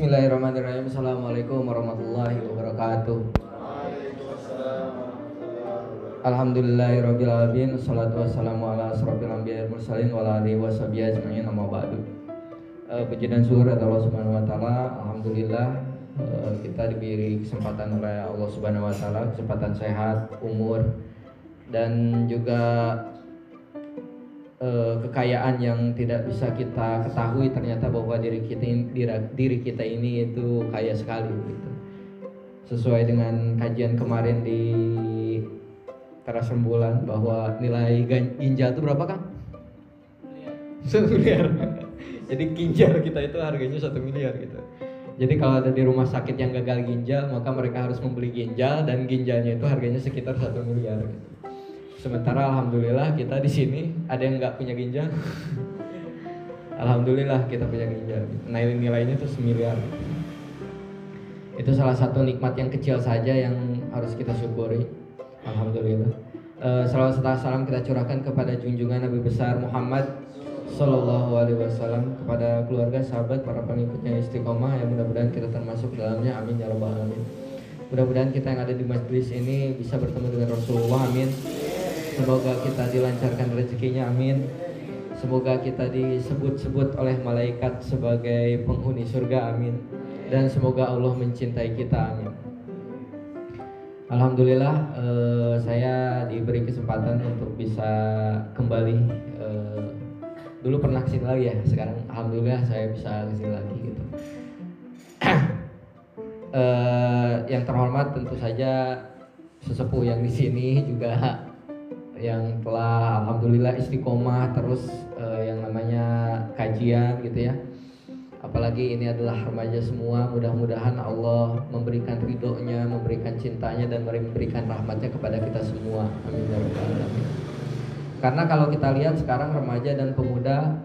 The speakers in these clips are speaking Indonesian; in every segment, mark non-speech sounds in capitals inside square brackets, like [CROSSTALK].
Bismillahirrahmanirrahim. Assalamualaikum warahmatullahi wabarakatuh. Alhamdulillahirabbil alamin. Wassalatu wassalamu ala asrofil anbiya'i mursalin wa alihi washabihi ajmain. Amma ba'du. Uh, puji dan syukur kepada Allah Subhanahu wa taala. Alhamdulillah uh, kita diberi kesempatan oleh Allah Subhanahu wa taala, kesempatan sehat, umur dan juga uh, kekayaan yang tidak bisa kita ketahui ternyata bahwa diri kita diri, diri kita ini itu kaya sekali gitu. Sesuai dengan kajian kemarin di teras rembulan bahwa nilai ginjal itu berapa Kang? Satu miliar. [LAUGHS] Jadi ginjal kita itu harganya satu miliar gitu. Jadi kalau ada di rumah sakit yang gagal ginjal, maka mereka harus membeli ginjal dan ginjalnya itu harganya sekitar satu miliar. Gitu. Sementara alhamdulillah kita di sini ada yang nggak punya ginjal. alhamdulillah kita punya ginjal. Nilai nilainya itu semiliar. Itu salah satu nikmat yang kecil saja yang harus kita syukuri. Alhamdulillah. Uh, salawat serta salam kita curahkan kepada junjungan Nabi besar Muhammad Sallallahu Alaihi Wasallam kepada keluarga, sahabat, para pengikutnya istiqomah yang mudah-mudahan kita termasuk dalamnya. Amin ya rabbal alamin. Mudah-mudahan kita yang ada di majelis ini bisa bertemu dengan Rasulullah. Amin. Semoga kita dilancarkan rezekinya. Amin. Semoga kita disebut-sebut oleh malaikat sebagai penghuni surga. Amin. Dan semoga Allah mencintai kita. Amin. Alhamdulillah eh, saya diberi kesempatan untuk bisa kembali eh, dulu pernah ke sini lagi ya sekarang alhamdulillah saya bisa ke sini lagi gitu eh, yang terhormat tentu saja sesepuh yang di sini juga yang telah alhamdulillah istiqomah terus eh, yang namanya kajian gitu ya. Apalagi ini adalah remaja semua mudah-mudahan Allah memberikan ridhonya memberikan cintanya dan memberikan rahmatnya kepada kita semua. Amin ya rabbal alamin. Karena kalau kita lihat sekarang remaja dan pemuda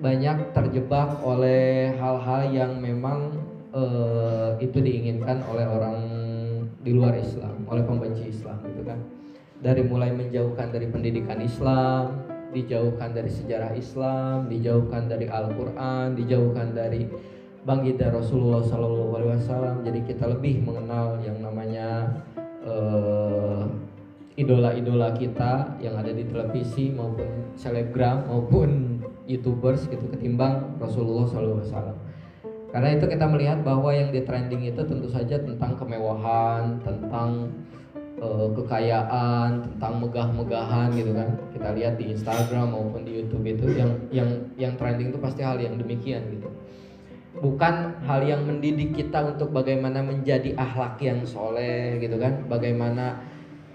banyak terjebak oleh hal-hal yang memang uh, itu diinginkan oleh orang di luar Islam oleh pembenci Islam gitu kan dari mulai menjauhkan dari pendidikan Islam dijauhkan dari sejarah Islam, dijauhkan dari Al-Quran, dijauhkan dari baginda Rasulullah Sallallahu Alaihi Wasallam. Jadi kita lebih mengenal yang namanya uh, idola-idola kita yang ada di televisi maupun selebgram maupun youtubers gitu ketimbang Rasulullah Sallallahu Alaihi Wasallam. Karena itu kita melihat bahwa yang di trending itu tentu saja tentang kemewahan, tentang uh, kekayaan, tentang megah-megahan gitu kan. Kita lihat di Instagram maupun di YouTube itu yang yang yang trending itu pasti hal yang demikian gitu. Bukan hal yang mendidik kita untuk bagaimana menjadi akhlak yang soleh gitu kan, bagaimana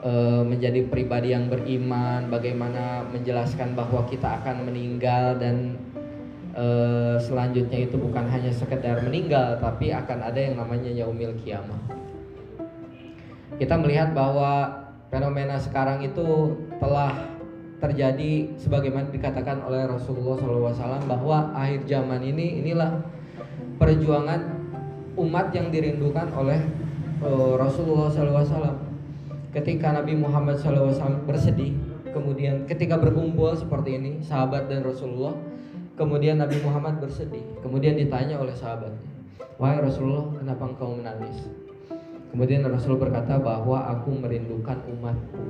uh, menjadi pribadi yang beriman, bagaimana menjelaskan bahwa kita akan meninggal dan uh, selanjutnya itu bukan hanya sekedar meninggal, tapi akan ada yang namanya yaumil kiamah kita melihat bahwa fenomena sekarang itu telah terjadi sebagaimana dikatakan oleh Rasulullah SAW bahwa akhir zaman ini inilah perjuangan umat yang dirindukan oleh uh, Rasulullah SAW. Ketika Nabi Muhammad SAW bersedih, kemudian ketika berkumpul seperti ini sahabat dan Rasulullah, kemudian Nabi Muhammad bersedih, kemudian ditanya oleh sahabatnya, wahai Rasulullah, kenapa engkau menangis? Kemudian Rasul berkata bahwa aku merindukan umatku.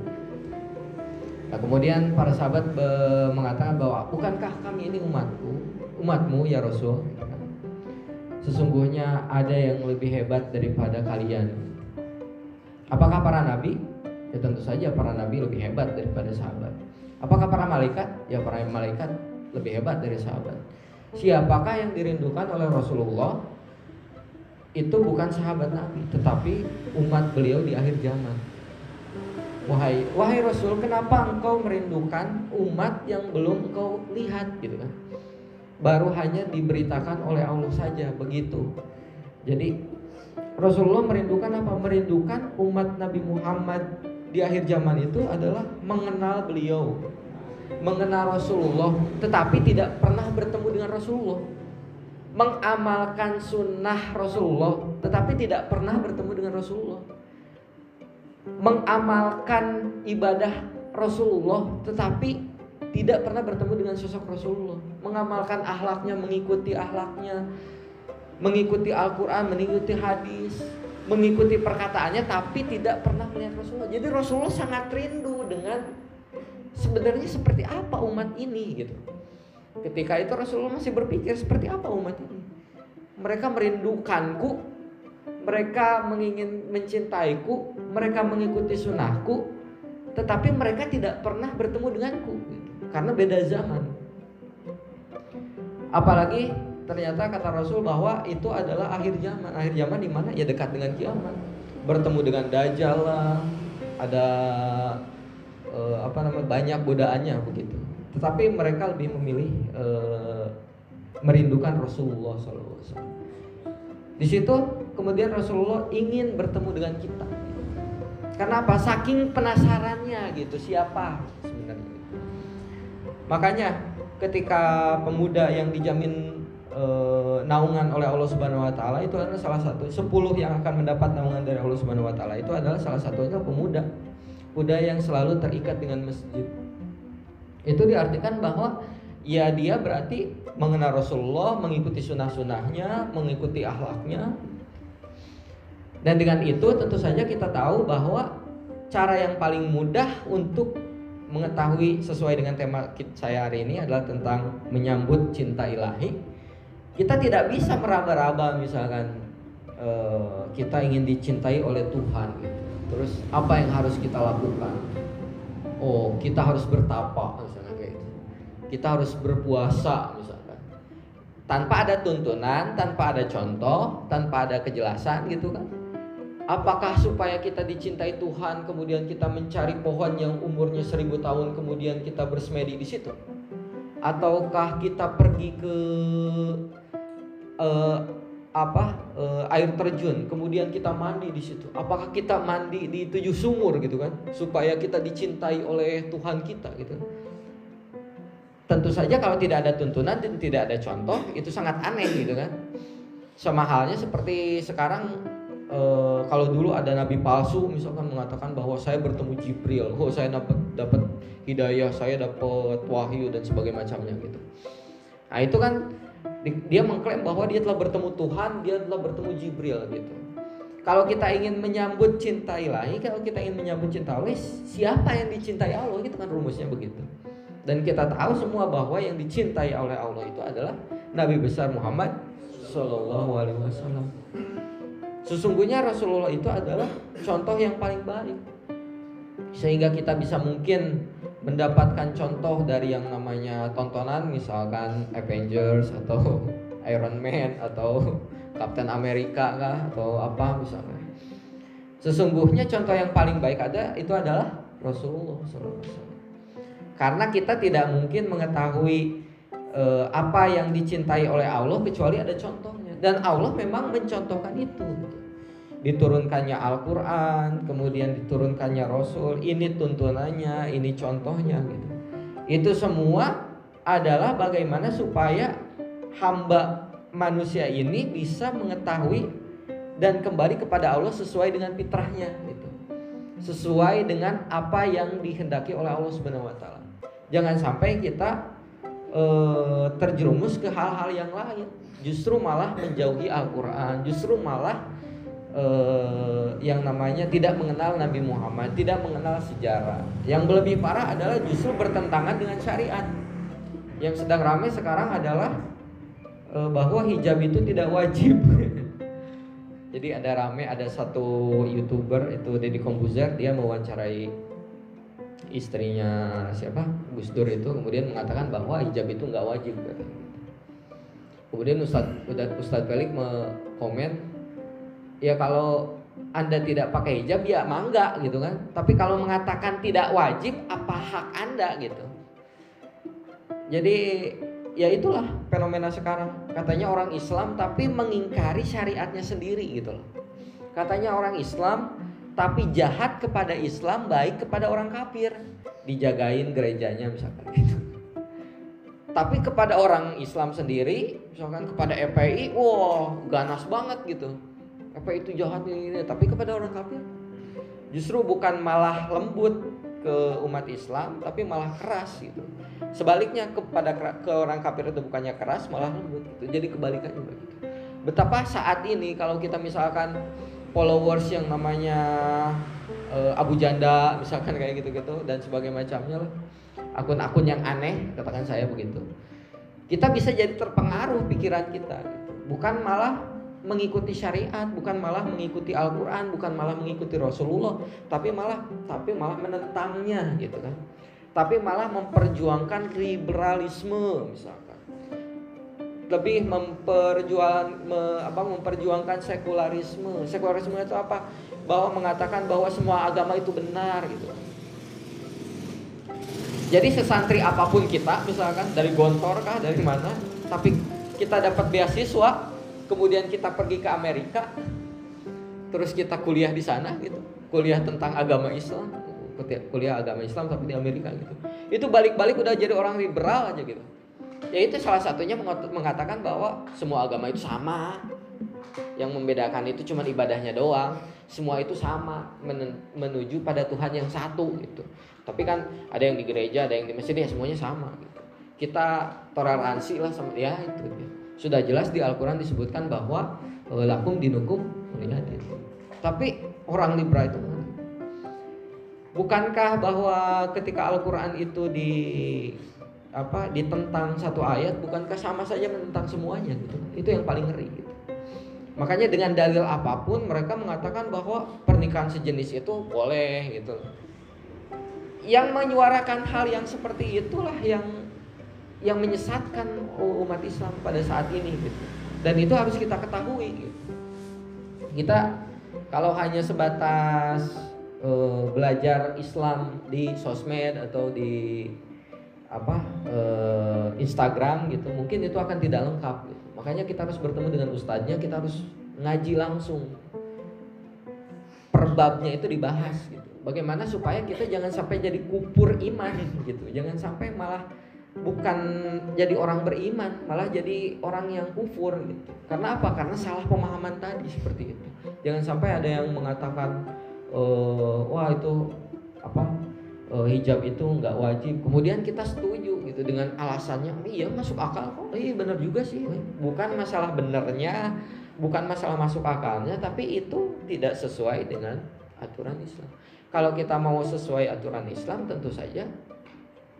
Nah, kemudian para sahabat mengatakan bahwa bukankah kami ini umatku, umatmu ya Rasul? Sesungguhnya ada yang lebih hebat daripada kalian. Apakah para nabi? Ya tentu saja para nabi lebih hebat daripada sahabat. Apakah para malaikat? Ya para malaikat lebih hebat dari sahabat. Siapakah yang dirindukan oleh Rasulullah? Itu bukan sahabat Nabi, tetapi umat beliau di akhir zaman. Wahai wahai Rasul, kenapa engkau merindukan umat yang belum engkau lihat gitu kan? Baru hanya diberitakan oleh Allah saja begitu. Jadi Rasulullah merindukan apa? Merindukan umat Nabi Muhammad di akhir zaman itu adalah mengenal beliau, mengenal Rasulullah, tetapi tidak pernah bertemu dengan Rasulullah mengamalkan sunnah Rasulullah tetapi tidak pernah bertemu dengan Rasulullah mengamalkan ibadah Rasulullah tetapi tidak pernah bertemu dengan sosok Rasulullah mengamalkan ahlaknya mengikuti ahlaknya mengikuti Al-Quran, mengikuti hadis, mengikuti perkataannya, tapi tidak pernah melihat Rasulullah. Jadi Rasulullah sangat rindu dengan sebenarnya seperti apa umat ini gitu. Ketika itu Rasulullah masih berpikir seperti apa umat ini. Mereka merindukanku, mereka mengingin mencintaiku, mereka mengikuti sunnahku, tetapi mereka tidak pernah bertemu denganku gitu. karena beda zaman. Apalagi ternyata kata Rasul bahwa itu adalah akhir zaman. Akhir zaman di mana ya dekat dengan kiamat. Bertemu dengan dajjal lah, ada uh, apa namanya banyak godaannya begitu. Tetapi mereka lebih memilih uh, merindukan Rasulullah SAW. Di situ kemudian Rasulullah ingin bertemu dengan kita. Karena apa? Saking penasarannya gitu siapa sebenarnya. Makanya ketika pemuda yang dijamin e, naungan oleh Allah Subhanahu wa taala itu adalah salah satu 10 yang akan mendapat naungan dari Allah Subhanahu wa taala itu adalah salah satunya pemuda. Pemuda yang selalu terikat dengan masjid. Itu diartikan bahwa ya dia berarti mengenal Rasulullah, mengikuti sunnah-sunnahnya, mengikuti akhlaknya. Dan dengan itu tentu saja kita tahu bahwa cara yang paling mudah untuk mengetahui sesuai dengan tema saya hari ini adalah tentang menyambut cinta ilahi kita tidak bisa meraba-raba misalkan uh, kita ingin dicintai oleh Tuhan gitu. Terus apa yang harus kita lakukan? Oh, kita harus bertapa misalnya kayak gitu. Kita harus berpuasa misalkan. Tanpa ada tuntunan, tanpa ada contoh, tanpa ada kejelasan gitu kan. Apakah supaya kita dicintai Tuhan kemudian kita mencari pohon yang umurnya seribu tahun kemudian kita bersemedi di situ? Ataukah kita pergi ke uh, apa uh, air terjun. Kemudian kita mandi di situ. Apakah kita mandi di tujuh sumur gitu kan? Supaya kita dicintai oleh Tuhan kita gitu. Tentu saja kalau tidak ada tuntunan dan tidak ada contoh itu sangat aneh gitu kan. Sama halnya seperti sekarang uh, kalau dulu ada nabi palsu misalkan mengatakan bahwa saya bertemu Jibril. Oh saya dapat dapat hidayah saya dapat wahyu dan sebagainya macamnya gitu. Nah itu kan dia mengklaim bahwa dia telah bertemu Tuhan, dia telah bertemu Jibril gitu. Kalau kita ingin menyambut cinta ilahi, kalau kita ingin menyambut cinta Allah, siapa yang dicintai Allah? Itu kan rumusnya begitu. Dan kita tahu semua bahwa yang dicintai oleh Allah itu adalah Nabi besar Muhammad Shallallahu Alaihi Wasallam. Sesungguhnya Rasulullah itu adalah contoh yang paling baik, sehingga kita bisa mungkin mendapatkan contoh dari yang namanya tontonan misalkan Avengers atau [LAUGHS] Iron Man atau [LAUGHS] Captain America kah atau apa misalnya. Sesungguhnya contoh yang paling baik ada itu adalah Rasulullah. Karena kita tidak mungkin mengetahui eh, apa yang dicintai oleh Allah kecuali ada contohnya dan Allah memang mencontohkan itu diturunkannya Al-Quran, kemudian diturunkannya Rasul, ini tuntunannya, ini contohnya gitu. Itu semua adalah bagaimana supaya hamba manusia ini bisa mengetahui dan kembali kepada Allah sesuai dengan fitrahnya gitu. Sesuai dengan apa yang dikehendaki oleh Allah Subhanahu wa taala. Jangan sampai kita e, terjerumus ke hal-hal yang lain, justru malah menjauhi Al-Qur'an, justru malah eh, yang namanya tidak mengenal Nabi Muhammad, tidak mengenal sejarah. Yang lebih parah adalah justru bertentangan dengan syariat. Yang sedang ramai sekarang adalah eh, bahwa hijab itu tidak wajib. [LAUGHS] Jadi ada rame ada satu youtuber itu Deddy Kombuzer dia mewawancarai istrinya siapa Gus Dur itu kemudian mengatakan bahwa hijab itu nggak wajib. Kemudian Ustadz Ustadz Felix komen ya kalau anda tidak pakai hijab ya mangga gitu kan. Tapi kalau mengatakan tidak wajib apa hak Anda gitu. Jadi ya itulah fenomena sekarang. Katanya orang Islam tapi mengingkari syariatnya sendiri gitu loh. Katanya orang Islam tapi jahat kepada Islam baik kepada orang kafir. Dijagain gerejanya misalkan gitu. Tapi kepada orang Islam sendiri, misalkan kepada FPI, wah ganas banget gitu apa itu jahat ini, ini tapi kepada orang kafir justru bukan malah lembut ke umat Islam tapi malah keras gitu sebaliknya kepada ke orang kafir itu bukannya keras malah lembut gitu. jadi kebalikannya begitu Betapa saat ini kalau kita misalkan followers yang namanya uh, Abu Janda misalkan kayak gitu-gitu dan sebagainya macamnya lah. Akun-akun yang aneh katakan saya begitu. Kita bisa jadi terpengaruh pikiran kita gitu. Bukan malah mengikuti syariat, bukan malah mengikuti Al-Qur'an, bukan malah mengikuti Rasulullah, tapi malah tapi malah menentangnya gitu kan. Tapi malah memperjuangkan liberalisme misalkan. Lebih memperjuang me, apa memperjuangkan sekularisme. Sekularisme itu apa? Bahwa mengatakan bahwa semua agama itu benar gitu. Jadi sesantri apa pun kita misalkan dari Gontor kah dari mana, tapi kita dapat beasiswa kemudian kita pergi ke Amerika terus kita kuliah di sana gitu. Kuliah tentang agama Islam kuliah agama Islam tapi di Amerika gitu. Itu balik-balik udah jadi orang liberal aja gitu. Ya itu salah satunya mengatakan bahwa semua agama itu sama. Yang membedakan itu cuma ibadahnya doang. Semua itu sama menuju pada Tuhan yang satu gitu. Tapi kan ada yang di gereja ada yang di masjid ya semuanya sama gitu. Kita toleransi lah sama ya itu gitu. Sudah jelas di Al-Quran disebutkan bahwa e, lakum dinukum waliyadin. Tapi orang liberal itu Bukankah bahwa ketika Al-Quran itu di apa ditentang satu ayat bukankah sama saja menentang semuanya gitu? Itu yang paling ngeri gitu. Makanya dengan dalil apa pun mereka mengatakan bahwa pernikahan sejenis itu boleh gitu. Yang menyuarakan hal yang seperti itulah yang yang menyesatkan umat Islam pada saat ini gitu. Dan itu harus kita ketahui gitu. Kita kalau hanya sebatas uh, belajar Islam di sosmed atau di apa uh, Instagram gitu, mungkin itu akan tidak lengkap gitu. Makanya kita harus bertemu dengan ustadznya, kita harus ngaji langsung. Perbabnya itu dibahas gitu. Bagaimana supaya kita jangan sampai jadi kupur iman gitu. Jangan sampai malah bukan jadi orang beriman, malah jadi orang yang kufur gitu. Karena apa? Karena salah pemahaman tadi seperti itu. Jangan sampai ada yang mengatakan e, wah itu apa e, hijab itu nggak wajib. Kemudian kita setuju gitu dengan alasannya, iya masuk akal kok. Iya benar juga sih. Bukan masalah benernya, bukan masalah masuk akalnya, tapi itu tidak sesuai dengan aturan Islam. Kalau kita mau sesuai aturan Islam, tentu saja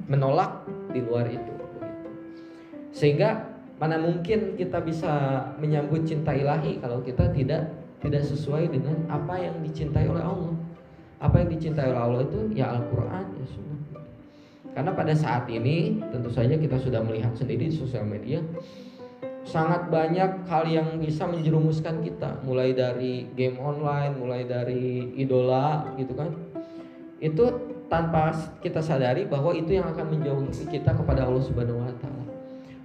menolak di luar itu. Sehingga mana mungkin kita bisa menyambut cinta ilahi kalau kita tidak tidak sesuai dengan apa yang dicintai oleh Allah. Apa yang dicintai oleh Allah itu ya Al-Qur'an, ya sunnah. Karena pada saat ini tentu saja kita sudah melihat sendiri di sosial media sangat banyak hal yang bisa menjerumuskan kita mulai dari game online mulai dari idola gitu kan itu tanpa kita sadari bahwa itu yang akan menjauhi kita kepada Allah Subhanahu wa taala.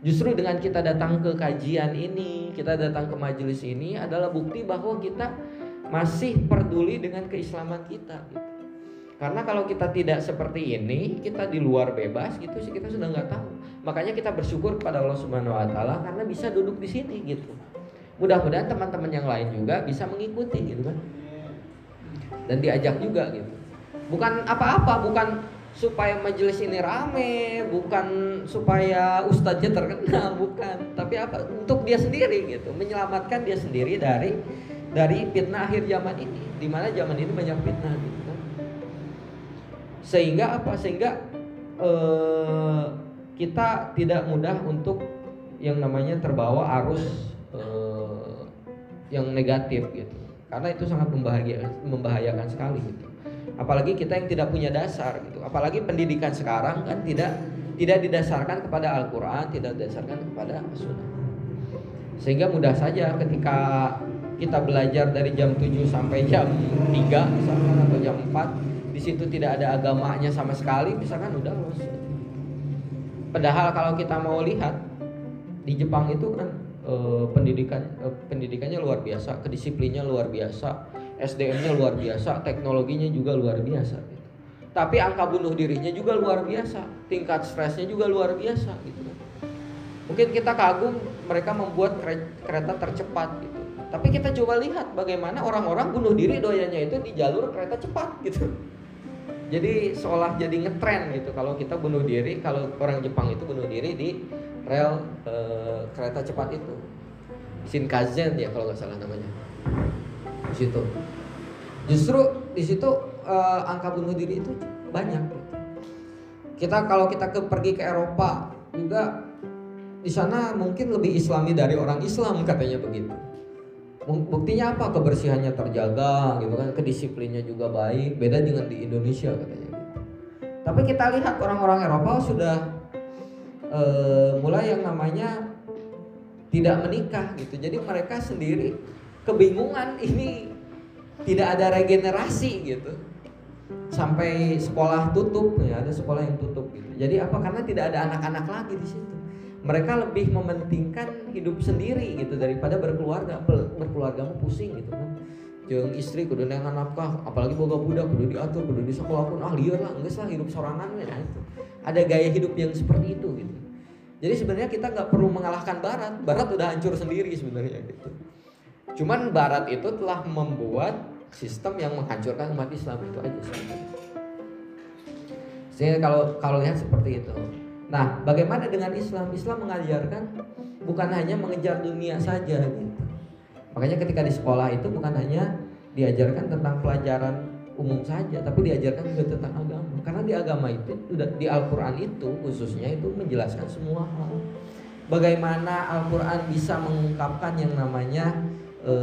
Justru dengan kita datang ke kajian ini, kita datang ke majelis ini adalah bukti bahwa kita masih peduli dengan keislaman kita gitu. Karena kalau kita tidak seperti ini, kita di luar bebas gitu sih kita sudah nggak tahu. Makanya kita bersyukur kepada Allah Subhanahu wa taala karena bisa duduk di sini gitu. Mudah-mudahan teman-teman yang lain juga bisa mengikuti gitu kan. Dan diajak juga gitu bukan apa-apa bukan supaya majelis ini rame bukan supaya ustadznya terkenal bukan. Tapi apa untuk dia sendiri gitu menyelamatkan dia sendiri dari dari fitnah akhir zaman ini. Di mana zaman ini banyak fitnah gitu kan. Sehingga apa? Sehingga eh, kita tidak mudah untuk yang namanya terbawa arus eh, yang negatif gitu. Karena itu sangat membahayakan membahayakan sekali gitu apalagi kita yang tidak punya dasar gitu. Apalagi pendidikan sekarang kan tidak tidak didasarkan kepada Al-Quran tidak didasarkan kepada Sunnah. Sehingga mudah saja ketika kita belajar dari jam 7 sampai jam 3 misalkan atau jam 4 di situ tidak ada agamanya sama sekali misalkan udah los. Padahal kalau kita mau lihat di Jepang itu kan eh, pendidikan eh, pendidikannya luar biasa kedisiplinnya luar biasa SDM-nya luar biasa, teknologinya juga luar biasa. Gitu. Tapi angka bunuh dirinya juga luar biasa, tingkat stresnya juga luar biasa gitu. Mungkin kita kagum mereka membuat kereta tercepat gitu. Tapi kita coba lihat bagaimana orang-orang bunuh diri doyanya itu di jalur kereta cepat gitu. Jadi seolah jadi ngetren gitu kalau kita bunuh diri, kalau orang Jepang itu bunuh diri di rel e, kereta cepat itu. Shinkansen ya kalau nggak salah namanya di situ. Justru di situ uh, angka bunuh diri itu banyak. Kita kalau kita ke, pergi ke Eropa juga di sana mungkin lebih Islami dari orang Islam katanya begitu. Buktinya apa? Kebersihannya terjaga gitu kan? Kedisiplinnya juga baik beda dengan di Indonesia katanya gitu. Tapi kita lihat orang-orang Eropa sudah uh, mulai yang namanya tidak menikah gitu. Jadi mereka sendiri kebingungan ini tidak ada regenerasi gitu. Sampai sekolah tutup ya ada sekolah yang tutup gitu. Jadi apa? Karena tidak ada anak-anak lagi di situ. Mereka lebih mementingkan hidup sendiri gitu daripada berkeluarga. Berkeluarga pusing gitu kan. Istri kudu nengan nafkah apalagi boga budak kudu diatur kudu di sekolah pun ah liar lah enggak lah hidup sorangan ya itu. Ada gaya hidup yang seperti itu gitu. Jadi sebenarnya kita nggak perlu mengalahkan barat. Barat udah hancur sendiri sebenarnya gitu cuman barat itu telah membuat sistem yang menghancurkan umat Islam itu aja sehingga kalau kalau lihat seperti itu Nah, bagaimana dengan Islam? Islam mengajarkan bukan hanya mengejar dunia saja gitu. Makanya ketika di sekolah itu bukan hanya diajarkan tentang pelajaran umum saja, tapi diajarkan juga tentang agama. Karena di agama itu di Al-Qur'an itu khususnya itu menjelaskan semua hal. Bagaimana Al-Qur'an bisa mengungkapkan yang namanya e,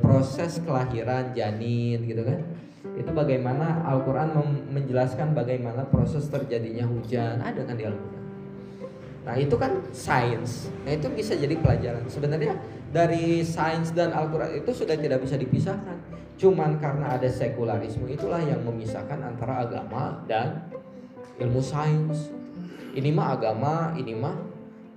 proses kelahiran janin gitu kan itu bagaimana Al-Quran menjelaskan bagaimana proses terjadinya hujan ada kan di Al-Quran Nah itu kan sains. Nah itu bisa jadi pelajaran. Sebenarnya dari sains dan Al-Quran itu sudah tidak bisa dipisahkan. Cuman karena ada sekularisme itulah yang memisahkan antara agama dan ilmu sains. Ini mah agama, ini mah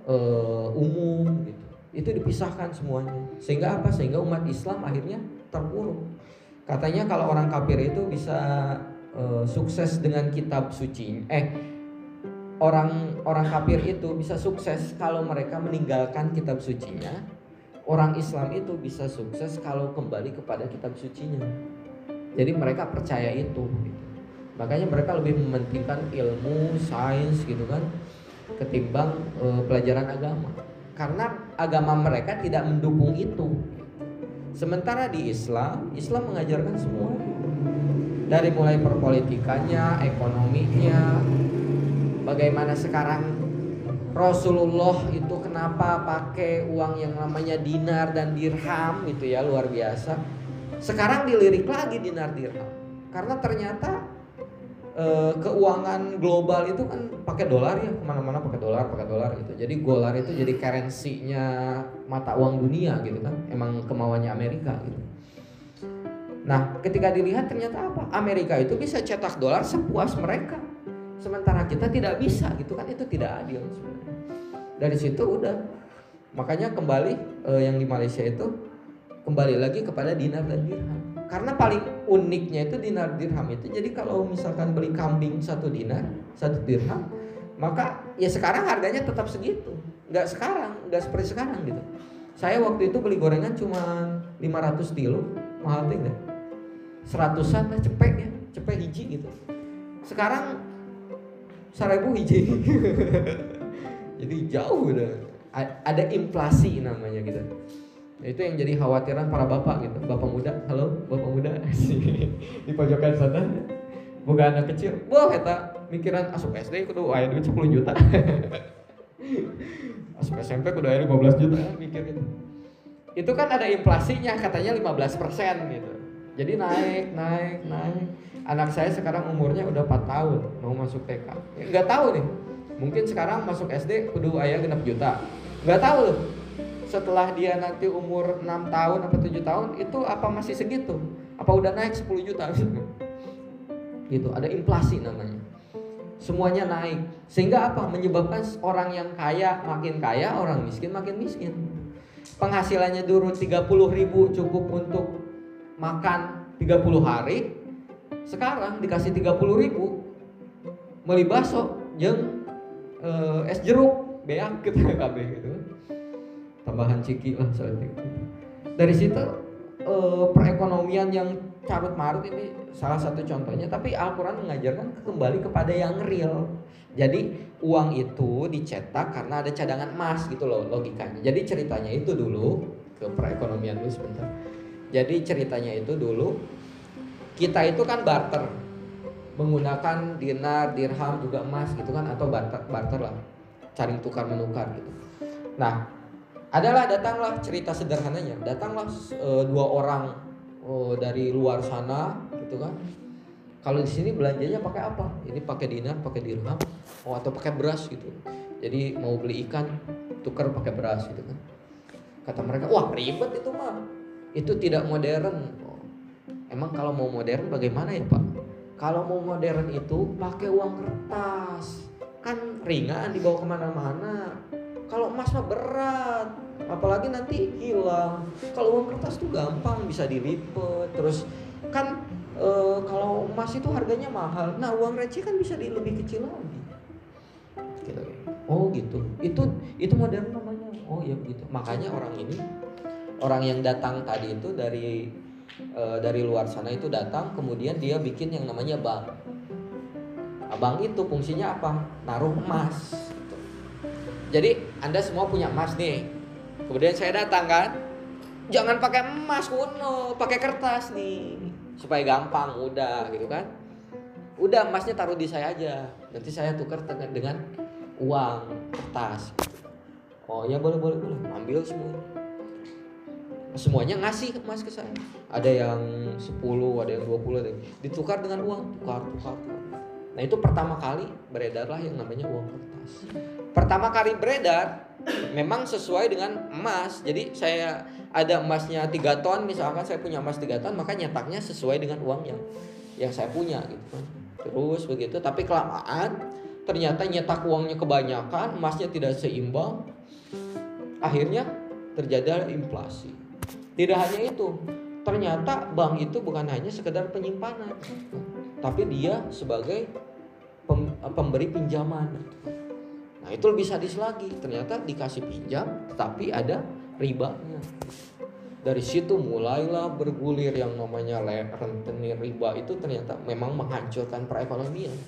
uh, umum gitu. Itu dipisahkan semuanya. Sehingga apa? Sehingga umat Islam akhirnya terpuruk. Katanya kalau orang kafir itu bisa uh, sukses dengan kitab suci. Eh orang orang kafir itu bisa sukses kalau mereka meninggalkan kitab sucinya. Orang Islam itu bisa sukses kalau kembali kepada kitab sucinya. Jadi mereka percaya itu. Makanya mereka lebih mementingkan ilmu, sains gitu kan, ketimbang e, pelajaran agama. Karena agama mereka tidak mendukung itu. Sementara di Islam, Islam mengajarkan semua. Dari mulai perpolitikannya, ekonominya, bagaimana sekarang Rasulullah itu kenapa pakai uang yang namanya dinar dan dirham itu ya luar biasa. Sekarang dilirik lagi dinar dirham karena ternyata e, keuangan global itu kan pakai dolar ya ke mana-mana pakai dolar pakai dolar gitu. Jadi dolar itu jadi currency-nya mata uang dunia gitu kan. Emang kemauannya Amerika gitu. Nah, ketika dilihat ternyata apa? Amerika itu bisa cetak dolar sepuas mereka sementara kita tidak bisa gitu kan itu tidak adil sebenarnya dari situ udah makanya kembali eh, yang di Malaysia itu kembali lagi kepada dinar dan dirham karena paling uniknya itu dinar dirham itu jadi kalau misalkan beli kambing satu dinar satu dirham maka ya sekarang harganya tetap segitu. Nggak sekarang nggak seperti sekarang gitu. Saya waktu itu beli gorengan cuma 500 kilo mahal tidak seratusan lah cepet ya cepet hiji gitu. Sekarang seribu hiji. [LAUGHS] Jadi jauh udah. Ada inflasi namanya gitu itu yang jadi khawatiran para bapak gitu. Bapak muda halo bapak muda. [LAUGHS] Di pojokan sana. Bukan anak kecil. Wah kita mikiran asup SD kudu aya duit 10 juta. [LAUGHS] Asup SMP kudu aya 15 juta mikir gitu. Itu kan ada inflasinya katanya 15% gitu. Jadi naik naik naik. Anak saya sekarang umurnya udah 4 tahun mau masuk TK nggak tahu nih. Mungkin sekarang masuk SD kudu ayah genap juta. Nggak tahu loh setelah dia nanti umur 6 tahun atau 7 tahun itu apa masih segitu? Apa udah naik 10 juta? [LAUGHS] Gitu ada inflasi namanya. Semuanya naik. Sehingga apa? Menyebabkan orang yang kaya makin kaya orang miskin makin miskin. Penghasilannya dulu 30 ribu cukup untuk makan 30 hari. Sekarang dikasih 30 ribu beli bakso jeng uh, es jeruk beak [LAUGHS] gitu tambahan ciki lah soalnya dari situ uh, perekonomian yang carut marut ini salah satu contohnya tapi Al-Quran mengajarkan kembali kepada yang real. Jadi uang itu dicetak karena ada cadangan emas gitu loh logikanya. Jadi ceritanya itu dulu ke perekonomian dulu sebentar. Jadi ceritanya itu dulu kita itu kan barter. Menggunakan dinar, dirham juga emas gitu kan atau barter, barter lah, saling tukar menukar gitu. Nah, adalah datanglah cerita sederhananya, datanglah e, dua orang oh, dari luar sana gitu kan. Kalau di sini belanjanya pakai apa? Ini pakai dinar, pakai dirham, oh atau pakai beras gitu. Jadi mau beli ikan tukar pakai beras gitu kan. Kata mereka, wah ribet itu mah. Itu tidak modern. Oh, emang kalau mau modern bagaimana ya Pak? Kalau mau modern itu pakai uang kertas. Kan ringan dibawa ke mana-mana. Kalau emas mah berat. Apalagi nanti hilang. Kalau uang kertas tuh gampang bisa dilipet. Terus kan e, kalau emas itu harganya mahal. Nah uang receh kan bisa di lebih kecil lagi. Gitu. Oh gitu. Itu itu modern namanya. Oh ya begitu. Makanya orang ini orang yang datang tadi itu dari e, dari luar sana itu datang kemudian dia bikin yang namanya bank abang itu fungsinya apa naruh emas jadi anda semua punya emas nih. Kemudian saya datang kan jangan pakai emas kuno pakai kertas nih. Supaya gampang udah gitu kan. Udah emasnya taruh di saya aja. Nanti saya tukar dengan dengan uang kertas. Oh ya boleh boleh boleh. Ambil semua. Semuanya ngasih emas ke saya. Ada yang 10, ada yang 20, ada yang ditukar dengan uang, tukar, tukar, tukar. Nah, itu pertama kali beredarlah yang namanya uang kertas. Pertama kali beredar memang sesuai dengan emas. Jadi saya ada emasnya 3 ton, misalkan saya punya emas 3 ton, maka nyetaknya sesuai dengan uang yang yang saya punya gitu kan. Terus begitu, tapi kelamaan ternyata nyetak uangnya kebanyakan, emasnya tidak seimbang. Akhirnya terjadi inflasi tidak hanya itu, ternyata bank itu bukan hanya sekedar penyimpanan, tapi dia sebagai pemberi pinjaman. Nah itu lebih sadis lagi, ternyata dikasih pinjam, tapi ada ribanya. Dari situ mulailah bergulir yang namanya rentenir riba itu ternyata memang menghancurkan perekonomian.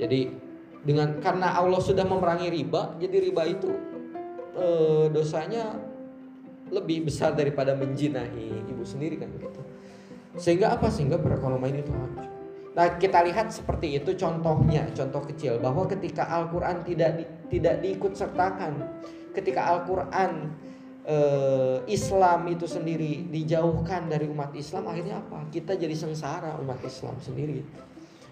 Jadi dengan karena Allah sudah memerangi riba, jadi riba itu e, dosanya lebih besar daripada menjinahi ibu sendiri kan gitu. Sehingga apa? Sehingga perekonomian itu hancur. Nah, kita lihat seperti itu contohnya, contoh kecil bahwa ketika Al-Qur'an tidak di, tidak diikut sertakan, ketika Al-Qur'an e, Islam itu sendiri dijauhkan dari umat Islam, akhirnya apa? Kita jadi sengsara umat Islam sendiri.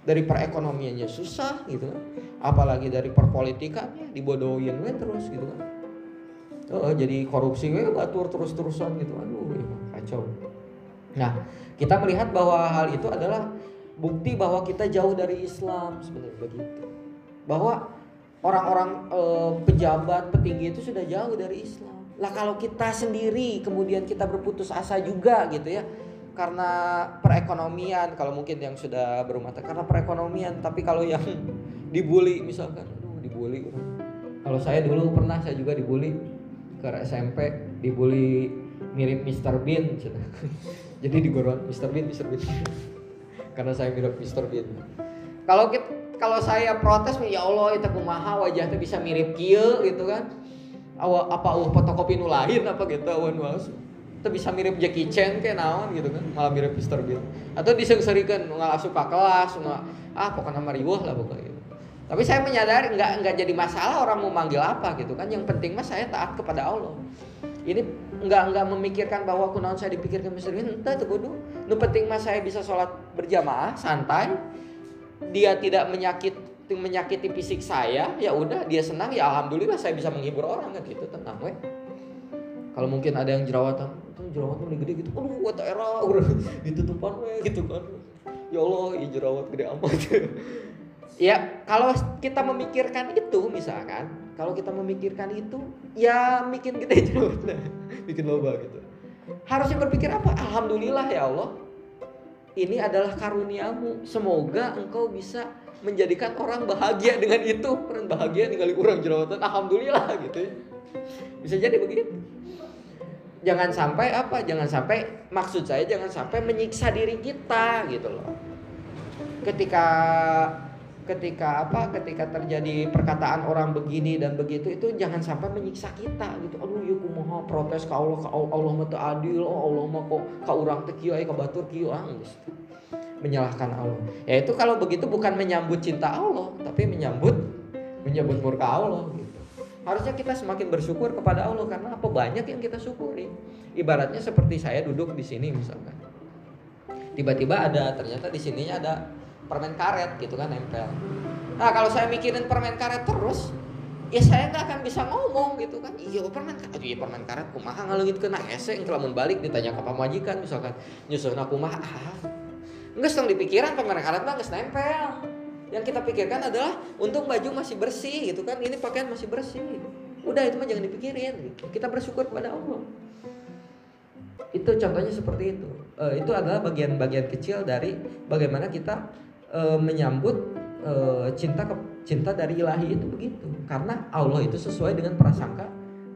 Dari perekonomiannya susah gitu kan. Apalagi dari perpolitikannya dibodohin terus gitu kan uh, jadi korupsi gue batur terus-terusan gitu aduh kacau nah kita melihat bahwa hal itu adalah bukti bahwa kita jauh dari Islam sebenarnya begitu bahwa orang-orang uh, pejabat petinggi itu sudah jauh dari Islam lah kalau kita sendiri kemudian kita berputus asa juga gitu ya karena perekonomian kalau mungkin yang sudah berumah tangga karena perekonomian tapi kalau yang [LAUGHS] dibully misalkan aduh dibully kalau saya dulu pernah saya juga dibully ke SMP dibully mirip Mr. Bean [LAUGHS] jadi digorong Mr. Bean Mr. Bean karena saya mirip Mr. Bean kalau kita kalau saya protes ya Allah itu kumaha wajahnya bisa mirip kia gitu kan Awa, apa uh fotokopi nu lain apa gitu awan was itu bisa mirip Jackie Chan kayak naon gitu kan malah mirip Mr. Bean atau disengserikan nggak suka kelas nggak ah pokoknya mariwah lah pokoknya tapi saya menyadari nggak nggak jadi masalah orang mau manggil apa gitu kan. Yang penting mas saya taat kepada Allah. Ini nggak nggak memikirkan bahwa kunaon saya dipikirkan Mister entah tuh kudu. Nu penting mas saya bisa sholat berjamaah santai. Dia tidak menyakit menyakiti fisik saya, ya udah dia senang ya alhamdulillah saya bisa menghibur orang kan gitu tenang weh. Kalau mungkin ada yang jerawatan, itu jerawatnya gede gitu, aduh what era udah [LAUGHS] ditutupan weh gitu kan. Ya Allah, ya jerawat gede amat. [LAUGHS] Ya, kalau kita memikirkan itu misalkan, kalau kita memikirkan itu, ya bikin kita jerawat [LAUGHS] bikin loba gitu. Harusnya berpikir apa? Alhamdulillah ya Allah. Ini adalah karuniamu. Semoga engkau bisa menjadikan orang bahagia dengan itu. Orang bahagia ninggalin orang jerawatan. Alhamdulillah gitu. Bisa jadi begitu. Jangan sampai apa? Jangan sampai maksud saya jangan sampai menyiksa diri kita gitu loh. Ketika ketika apa ketika terjadi perkataan orang begini dan begitu itu jangan sampai menyiksa kita gitu. Aduh ya kumaha protes ke Allah ke Allah mah adil oh Allah mah kok ka urang teh kieu ka batur kieu ah menyalahkan Allah. Ya itu kalau begitu bukan menyambut cinta Allah tapi menyambut menyambut murka Allah gitu. Harusnya kita semakin bersyukur kepada Allah karena apa? Banyak yang kita syukuri. Ibaratnya seperti saya duduk di sini misalkan. Tiba-tiba ada ternyata di sininya ada permen karet gitu kan nempel. Nah kalau saya mikirin permen karet terus, ya saya nggak akan bisa ngomong gitu kan. Iya permen karet, iya permen karet kumaha ngalungit kena ese, kalau balik ditanya ke pamajikan misalkan nyusun aku mah ah. Nggak sedang dipikiran permen karet mah nggak nempel. Yang kita pikirkan adalah untung baju masih bersih gitu kan, ini pakaian masih bersih. Udah itu mah jangan dipikirin gitu. Kita bersyukur kepada Allah. Itu contohnya seperti itu. E, itu adalah bagian-bagian kecil dari bagaimana kita e, menyambut e, cinta ke, cinta dari ilahi itu begitu karena Allah itu sesuai dengan prasangka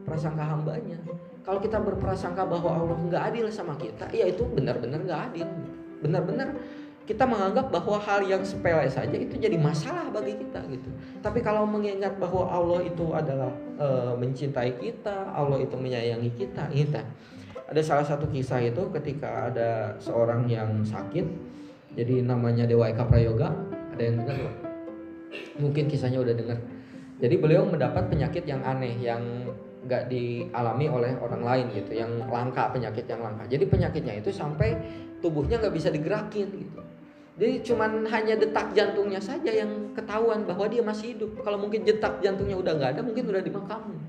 prasangka hambanya kalau kita berprasangka bahwa Allah nggak adil sama kita ya itu benar-benar nggak adil benar-benar kita menganggap bahwa hal yang sepele saja itu jadi masalah bagi kita gitu. Tapi kalau mengingat bahwa Allah itu adalah e, mencintai kita, Allah itu menyayangi kita, kita. Ada salah satu kisah itu ketika ada seorang yang sakit, jadi namanya Dewa Eka Prayoga, ada yang dengar loh? Mungkin kisahnya udah dengar. Jadi beliau mendapat penyakit yang aneh yang nggak dialami oleh orang lain gitu, yang langka penyakit yang langka. Jadi penyakitnya itu sampai tubuhnya nggak bisa digerakin gitu. Jadi cuman hanya detak jantungnya saja yang ketahuan bahwa dia masih hidup. Kalau mungkin detak jantungnya udah nggak ada, mungkin udah dimakamkan.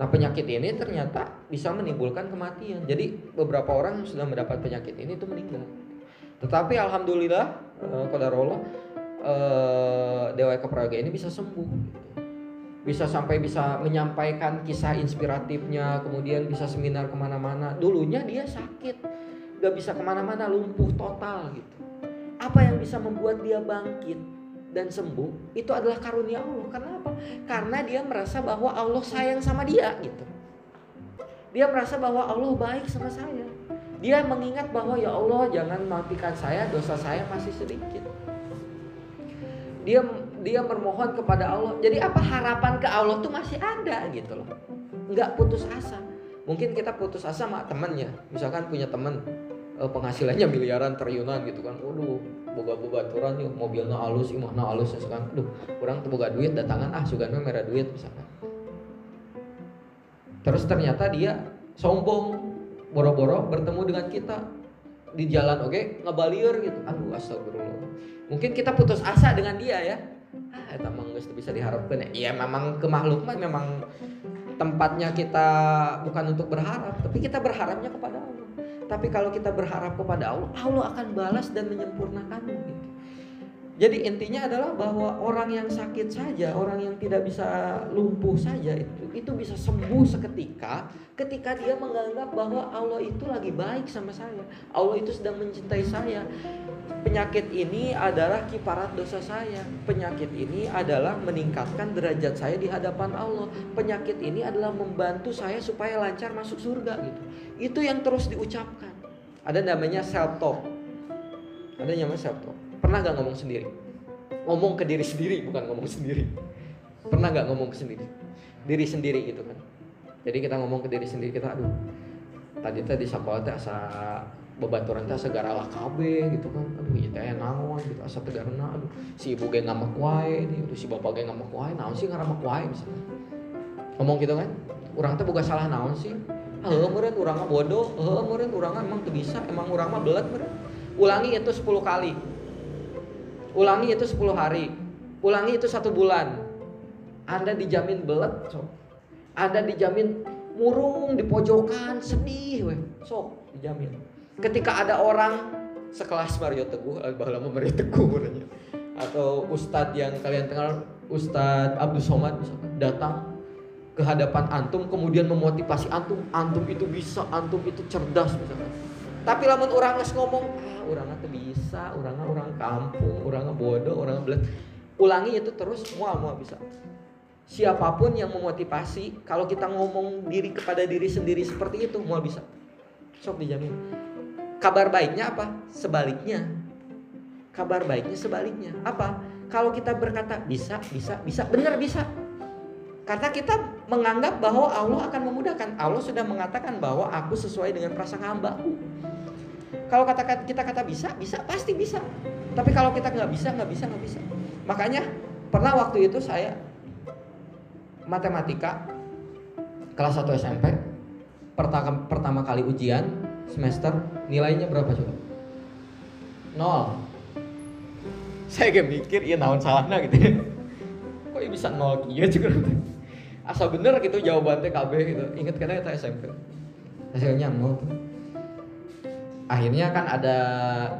Nah penyakit ini ternyata bisa menimbulkan kematian. Jadi beberapa orang sudah mendapat penyakit ini itu meninggal. Tetapi alhamdulillah uh, Allah uh, Dewa Eka Praga ini bisa sembuh. Bisa sampai bisa menyampaikan kisah inspiratifnya, kemudian bisa seminar ke mana-mana. Dulunya dia sakit, gak bisa ke mana-mana, lumpuh total gitu. Apa yang bisa membuat dia bangkit dan sembuh itu adalah karunia Allah. Karena apa? Karena dia merasa bahwa Allah sayang sama dia gitu. Dia merasa bahwa Allah baik sama saya. Dia mengingat bahwa ya Allah jangan matikan saya, dosa saya masih sedikit. Dia dia bermohon kepada Allah. Jadi apa harapan ke Allah tuh masih ada gitu loh. Nggak putus asa. Mungkin kita putus asa sama temennya. Misalkan punya temen eh, penghasilannya miliaran triliunan gitu kan. Waduh, boga-boga aturan yuk mobilnya halus, imahna halus misalkan. Aduh, kurang boga duit datangan ah sugan merah duit misalkan. Terus ternyata dia sombong boro-boro bertemu dengan kita di jalan oke? Okay? ngebalier gitu. Aduh astagfirullah. Mungkin kita putus asa dengan dia ya. Ah itu gak bisa diharapkan ya. Iya memang ke makhluk mah memang tempatnya kita bukan untuk berharap tapi kita berharapnya kepada Allah. Tapi kalau kita berharap kepada Allah Allah akan balas dan menyempurnakanmu gitu jadi intinya adalah bahwa orang yang sakit saja, orang yang tidak bisa lumpuh saja itu itu bisa sembuh seketika ketika dia menganggap bahwa Allah itu lagi baik sama saya. Allah itu sedang mencintai saya. Penyakit ini adalah kiparat dosa saya. Penyakit ini adalah meningkatkan derajat saya di hadapan Allah. Penyakit ini adalah membantu saya supaya lancar masuk surga gitu. Itu yang terus diucapkan. Ada namanya self talk. Ada namanya self talk Pernah gak ngomong sendiri? Ngomong ke diri sendiri, bukan ngomong sendiri. Pernah gak ngomong ke sendiri? Diri sendiri gitu kan. Jadi kita ngomong ke diri sendiri kita, aduh, tadi tadi sekolah teh asa bebaturan teh segara lah KB gitu kan aduh ya teh naon gitu asa tegarna aduh si ibu ge ngamak wae aduh si bapak ge ngamak wae naon sih ngaramak wae misalnya ngomong gitu kan urang teh bukan salah naon sih heuh meureun urang mah bodoh heuh meureun urang emang teu bisa emang urang mah belet meureun ulangi itu 10 kali Ulangi itu 10 hari. Ulangi itu satu bulan. Anda dijamin belet, so. Anda dijamin murung di pojokan, sedih, weh. So, dijamin. Ketika ada orang sekelas Mario Teguh, eh, lama Mario Teguh [LAUGHS] namanya. Atau ustadz yang kalian kenal, Ustadz Abdul Somad datang ke hadapan antum kemudian memotivasi antum antum itu bisa antum itu cerdas misalkan tapi lamun orang ngomong orang tuh bisa orang orang kampung orang bodoh orang belet. Ulangi itu terus semua mau bisa. Siapa pun yang memotivasi kalau kita ngomong diri kepada diri sendiri seperti itu mau bisa. Sok dijamin. Kabar baiknya apa? Sebaliknya. Kabar baiknya sebaliknya. Apa? Kalau kita berkata bisa, bisa, bisa, benar bisa. Karena kita menganggap bahwa Allah akan memudahkan. Allah sudah mengatakan bahwa aku sesuai dengan prasangka hambaku. Kalau kata kita kata bisa, bisa pasti bisa. Tapi kalau kita nggak bisa, nggak bisa, nggak bisa. Makanya pernah waktu itu saya matematika kelas 1 SMP pertama, pertama kali ujian semester nilainya berapa coba? Nol. [LAUGHS] Saya gak mikir, iya naon salahnya gitu ya. [LAUGHS] Kok ya bisa nol iya juga [LAUGHS] Asal bener gitu jawabannya KB gitu. Ingat kan itu SMP. Hasilnya nol Akhirnya kan ada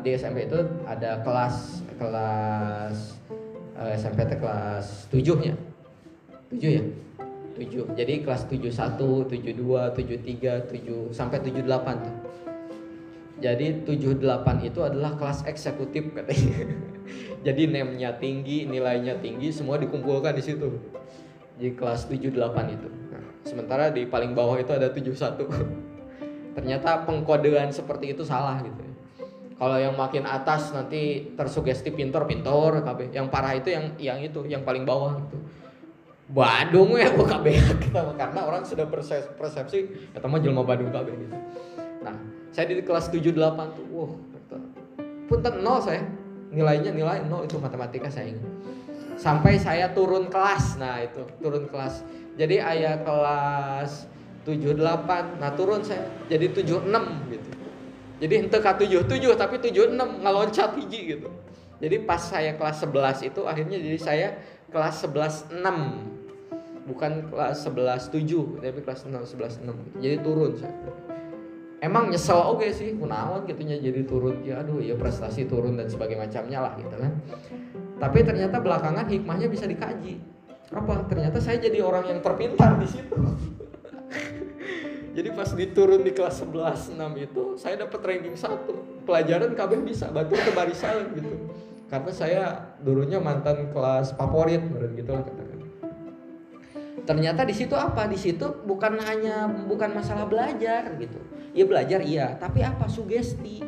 di SMP itu ada kelas kelas uh, SMP itu kelas 7 ya. 7 ya? 7. Jadi kelas 71, 72, 73, 7 sampai 78 tuh. Jadi 78 itu adalah kelas eksekutif katanya. [LAUGHS] Jadi nemnya tinggi, nilainya tinggi, semua dikumpulkan di situ. Di kelas 78 itu. Nah, sementara di paling bawah itu ada 71. [LAUGHS] Ternyata pengkodean seperti itu salah gitu. Kalau yang makin atas nanti tersugesti pintor-pintor KB. Yang parah itu yang yang itu, yang paling bawah gitu. Badung ya KB [LAUGHS] karena orang sudah persepsi ya teman jelma Badung KB gitu. Nah, saya di kelas 78 tuh, wah, punten nol saya. Nilainya nilai nol itu matematika saya ingat. Sampai saya turun kelas. Nah, itu turun kelas. Jadi ayah kelas 78. Nah, turun saya jadi 76 gitu. Jadi ente k 77 tapi 76 ngeloncat hiji gitu. Jadi pas saya kelas 11 itu akhirnya jadi saya kelas 11 6 bukan kelas 11 7 tapi kelas 6 11 6 jadi turun saya emang nyesel oke okay sih kunaon gitunya jadi turun. Ya aduh ya prestasi turun dan sebagainya macamnya lah gitu kan. Tapi ternyata belakangan hikmahnya bisa dikaji. Apa? Ternyata saya jadi orang yang terpintar di situ [LAUGHS] jadi pas diturun di kelas 11 6 itu saya dapat ranking satu. Pelajaran KB bisa batu ke barisan gitu. Karena saya dulunya mantan kelas favorit gitu lah katakan. Ternyata di situ apa? Di situ bukan hanya bukan masalah belajar gitu. Ya belajar iya tapi apa? Sugesti.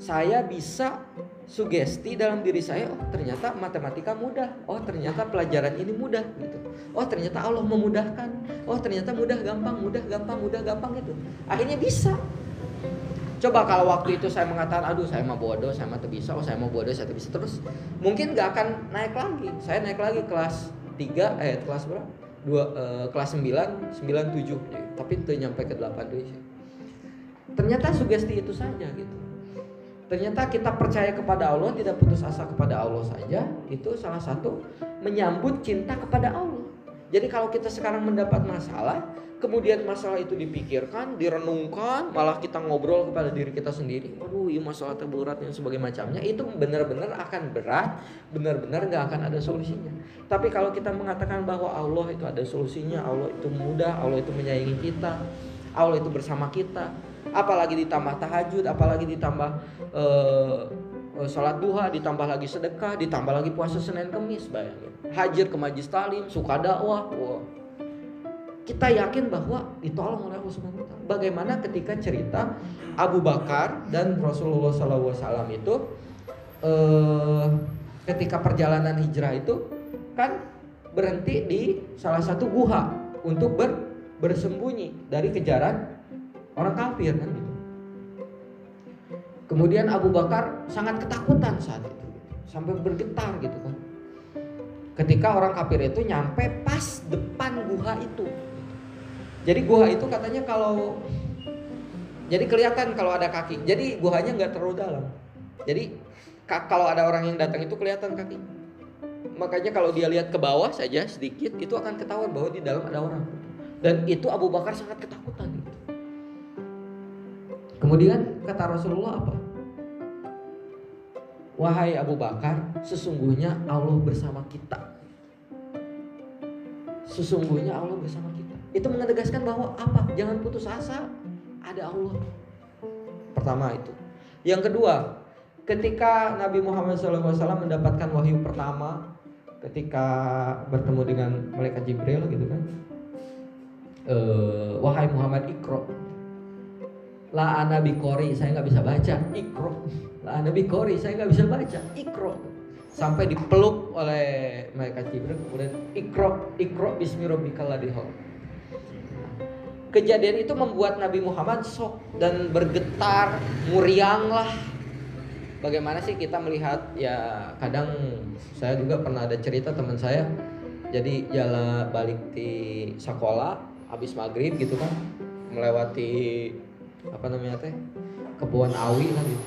Saya bisa sugesti dalam diri saya oh ternyata matematika mudah oh ternyata pelajaran ini mudah gitu oh ternyata Allah memudahkan oh ternyata mudah gampang mudah gampang mudah gampang gitu akhirnya bisa coba kalau waktu itu saya mengatakan aduh saya mau bodoh saya mau bisa oh saya mau bodoh saya bisa terus mungkin nggak akan naik lagi saya naik lagi kelas 3 eh kelas berapa? Dua, eh, kelas 9, 9 7 ya. Tapi itu nyampe ke 8 dulu sih. Ternyata sugesti itu saja gitu. Ternyata kita percaya kepada Allah, tidak putus asa kepada Allah saja, itu salah satu menyambut cinta kepada Allah. Jadi kalau kita sekarang mendapat masalah, kemudian masalah itu dipikirkan, direnungkan, malah kita ngobrol kepada diri kita sendiri, aduh ini masalah terberat yang sebagai macamnya, itu benar-benar akan berat, benar-benar nggak akan ada solusinya. Tapi kalau kita mengatakan bahwa Allah itu ada solusinya, Allah itu mudah, Allah itu menyayangi kita, Allah itu bersama kita, apalagi ditambah tahajud, apalagi ditambah uh, sholat duha, ditambah lagi sedekah, ditambah lagi puasa Senin Kemis, bayangin hajar ke majlis talim, suka dakwah. Wah. Kita yakin bahwa ditolong oleh Allah Subhanahu wa Bagaimana ketika cerita Abu Bakar dan Rasulullah SAW itu eh, ketika perjalanan hijrah itu kan berhenti di salah satu guha untuk ber, bersembunyi dari kejaran orang kafir kan gitu. Kemudian Abu Bakar sangat ketakutan saat itu sampai bergetar gitu kan ketika orang kafir itu nyampe pas depan gua itu. Jadi gua itu katanya kalau jadi kelihatan kalau ada kaki. Jadi guanya nggak terlalu dalam. Jadi kalau ada orang yang datang itu kelihatan kaki. Makanya kalau dia lihat ke bawah saja sedikit itu akan ketahuan bahwa di dalam ada orang. Dan itu Abu Bakar sangat ketakutan. Kemudian kata Rasulullah apa? Wahai Abu Bakar, sesungguhnya Allah bersama kita. Sesungguhnya Allah bersama kita. Itu menegaskan bahwa apa? Jangan putus asa. Ada Allah. Pertama itu. Yang kedua, ketika Nabi Muhammad SAW mendapatkan wahyu pertama, ketika bertemu dengan malaikat Jibril gitu kan, e, wahai Muhammad Ikro, la anabi kori saya nggak bisa baca. Ikro. Lah Nabi Kori saya nggak bisa baca. Ikro. Sampai dipeluk oleh malaikat Jibril kemudian ikro ikro bismi rabbikal ladzi khalaq. Kejadian itu membuat Nabi Muhammad shock dan bergetar, muriang lah. Bagaimana sih kita melihat? Ya kadang saya juga pernah ada cerita teman saya. Jadi jalan balik di sekolah habis maghrib gitu kan melewati apa namanya teh? Kebun awi lah gitu.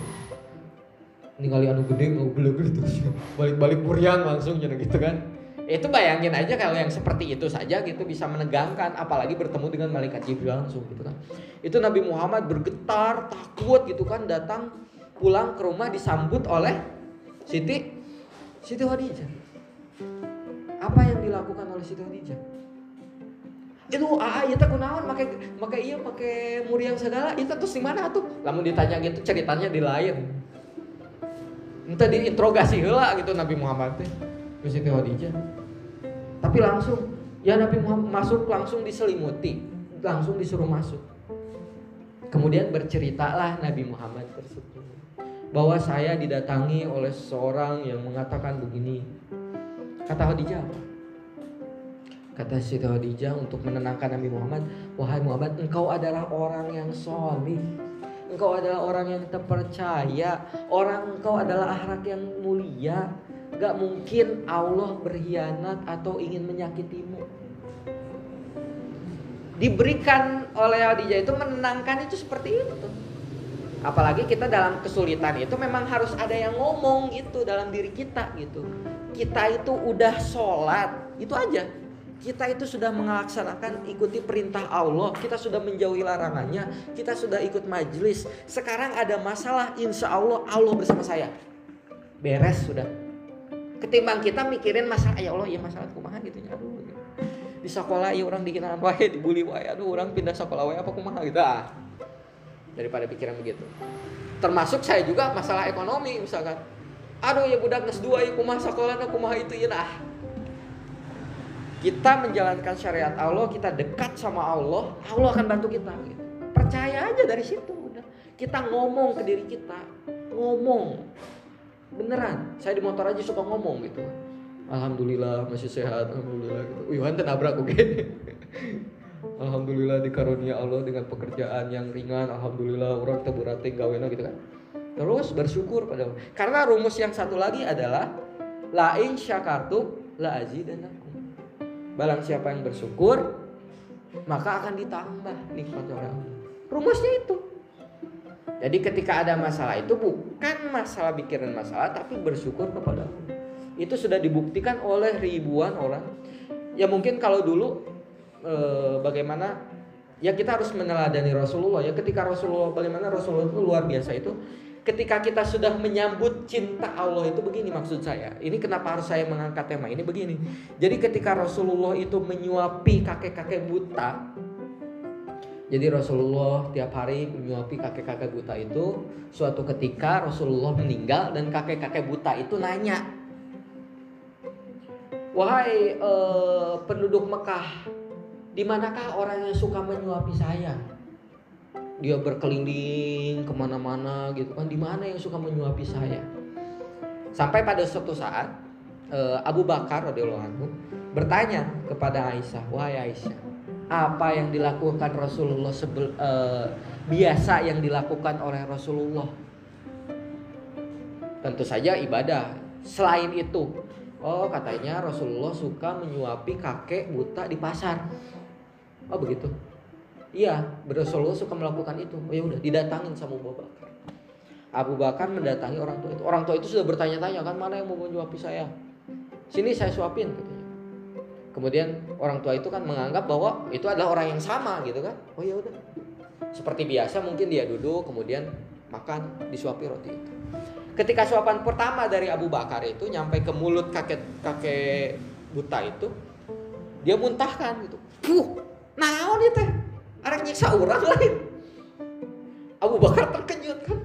Ini kali anu gede nggak boleh gitu. [LAUGHS] Balik-balik muriang langsung jadi gitu kan. Itu bayangin aja kalau yang seperti itu saja gitu bisa menegangkan apalagi bertemu dengan malaikat Jibril langsung gitu kan. Itu Nabi Muhammad bergetar takut gitu kan datang pulang ke rumah disambut oleh Siti Siti Khadijah. Apa yang dilakukan oleh Siti Khadijah itu ah itu kunaon pakai pakai iya pakai muriang segala. Itu terus di mana tuh lamun ditanya gitu ceritanya di lain. Entah diinterogasi heula gitu Nabi Muhammad teh. Ke Siti Khadijah. Tapi langsung ya Nabi Muhammad masuk langsung diselimuti langsung disuruh masuk. Kemudian berceritalah Nabi Muhammad tersebut bahwa saya didatangi oleh seorang yang mengatakan begini. Kata Khadijah apa? Kata Siti Khadijah untuk menenangkan Nabi Muhammad, wahai Muhammad, engkau adalah orang yang solih, engkau adalah orang yang terpercaya, orang engkau adalah akhlak yang mulia. Gak mungkin Allah berkhianat atau ingin menyakitimu. Diberikan oleh Khadijah itu menenangkan itu seperti itu. Apalagi kita dalam kesulitan itu memang harus ada yang ngomong itu dalam diri kita gitu. Kita itu udah sholat, itu aja kita itu sudah melaksanakan ikuti perintah Allah, kita sudah menjauhi larangannya, kita sudah ikut majelis. Sekarang ada masalah, insya Allah Allah bersama saya. Beres sudah. Ketimbang kita mikirin masalah, ya Allah ya masalah kumaha gitu ya. Aduh, gitu. di sekolah ya orang dikenal wae, dibully wae, aduh orang pindah sekolah wae apa kumaha gitu. Ah. Daripada pikiran begitu. Termasuk saya juga masalah ekonomi misalkan. Aduh ya budak nges dua ya kumaha sekolah kumaha itu ya nah kita menjalankan syariat Allah, kita dekat sama Allah, Allah akan bantu kita. Gitu. Percaya aja dari situ udah. Kita ngomong ke diri kita, ngomong. Beneran, saya di motor aja suka ngomong gitu. Alhamdulillah masih sehat, alhamdulillah gitu. Wih, hantu nabrak oke. [LAUGHS] Alhamdulillah dikarunia Allah dengan pekerjaan yang ringan. Alhamdulillah orang teburate gawena gitu kan. Terus bersyukur pada Allah. Karena rumus yang satu lagi adalah lain syakartu la azidannakum. Barang siapa yang bersyukur, maka akan ditambah nikmat orang. Rumusnya itu. Jadi ketika ada masalah itu bukan masalah pikiran masalah, tapi bersyukur kepada Allah. Itu sudah dibuktikan oleh ribuan orang. Ya mungkin kalau dulu eh, bagaimana ya kita harus meneladani Rasulullah ya ketika Rasulullah bagaimana Rasulullah itu luar biasa itu ketika kita sudah menyambut cinta Allah itu begini maksud saya. Ini kenapa harus saya mengangkat tema ini begini. Jadi ketika Rasulullah itu menyuapi kakek-kakek buta. Jadi Rasulullah tiap hari menyuapi kakek-kakek buta itu. Suatu ketika Rasulullah meninggal dan kakek-kakek buta itu nanya. Wahai eh, penduduk Mekah, di manakah orang yang suka menyuapi saya? Dia berkeliling ke mana-mana gitu kan. Di mana yang suka menyuapi saya? Sampai pada suatu saat eh, Abu Bakar radhiyallahu anhu bertanya kepada Aisyah wahai Aisyah apa yang dilakukan Rasulullah sebel, eh, biasa yang dilakukan oleh Rasulullah? Tentu saja ibadah. Selain itu oh katanya Rasulullah suka menyuapi kakek buta di pasar. Oh begitu Iya, Rasulullah suka melakukan itu. Oh ya udah, didatangin sama Abu Bakar. Abu Bakar mendatangi orang tua itu. Orang tua itu sudah bertanya-tanya kan mana yang mau menyuapi saya. Sini saya suapin katanya. Kemudian orang tua itu kan menganggap bahwa itu adalah orang yang sama gitu kan. Oh ya udah. Seperti biasa mungkin dia duduk kemudian makan disuapi roti itu. Ketika suapan pertama dari Abu Bakar itu nyampe ke mulut kakek kakek buta itu, dia muntahkan gitu. Puh, naon itu teh? Arek nyiksa orang lain. Abu Bakar terkejut kan.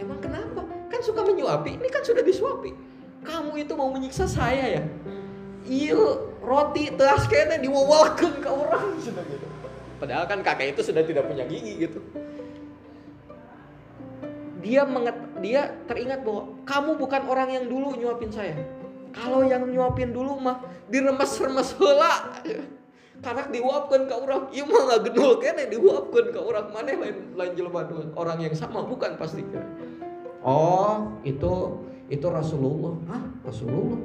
Emang kenapa? Kan suka menyuapi. Ini kan sudah disuapi. Kamu itu mau menyiksa saya ya? Iya, roti teas kayaknya diwawalkan ke orang. Padahal kan kakek itu sudah tidak punya gigi gitu. Dia menget, dia teringat bahwa kamu bukan orang yang dulu nyuapin saya. kalau yang nyuapin dulu mah diremes-remes heula karena diuapkan ke orang. Iya mah nggak genul kene diuapkan ke orang. Mana lain lain jelema orang yang sama bukan pasti oh itu itu Rasulullah. Ah Rasulullah?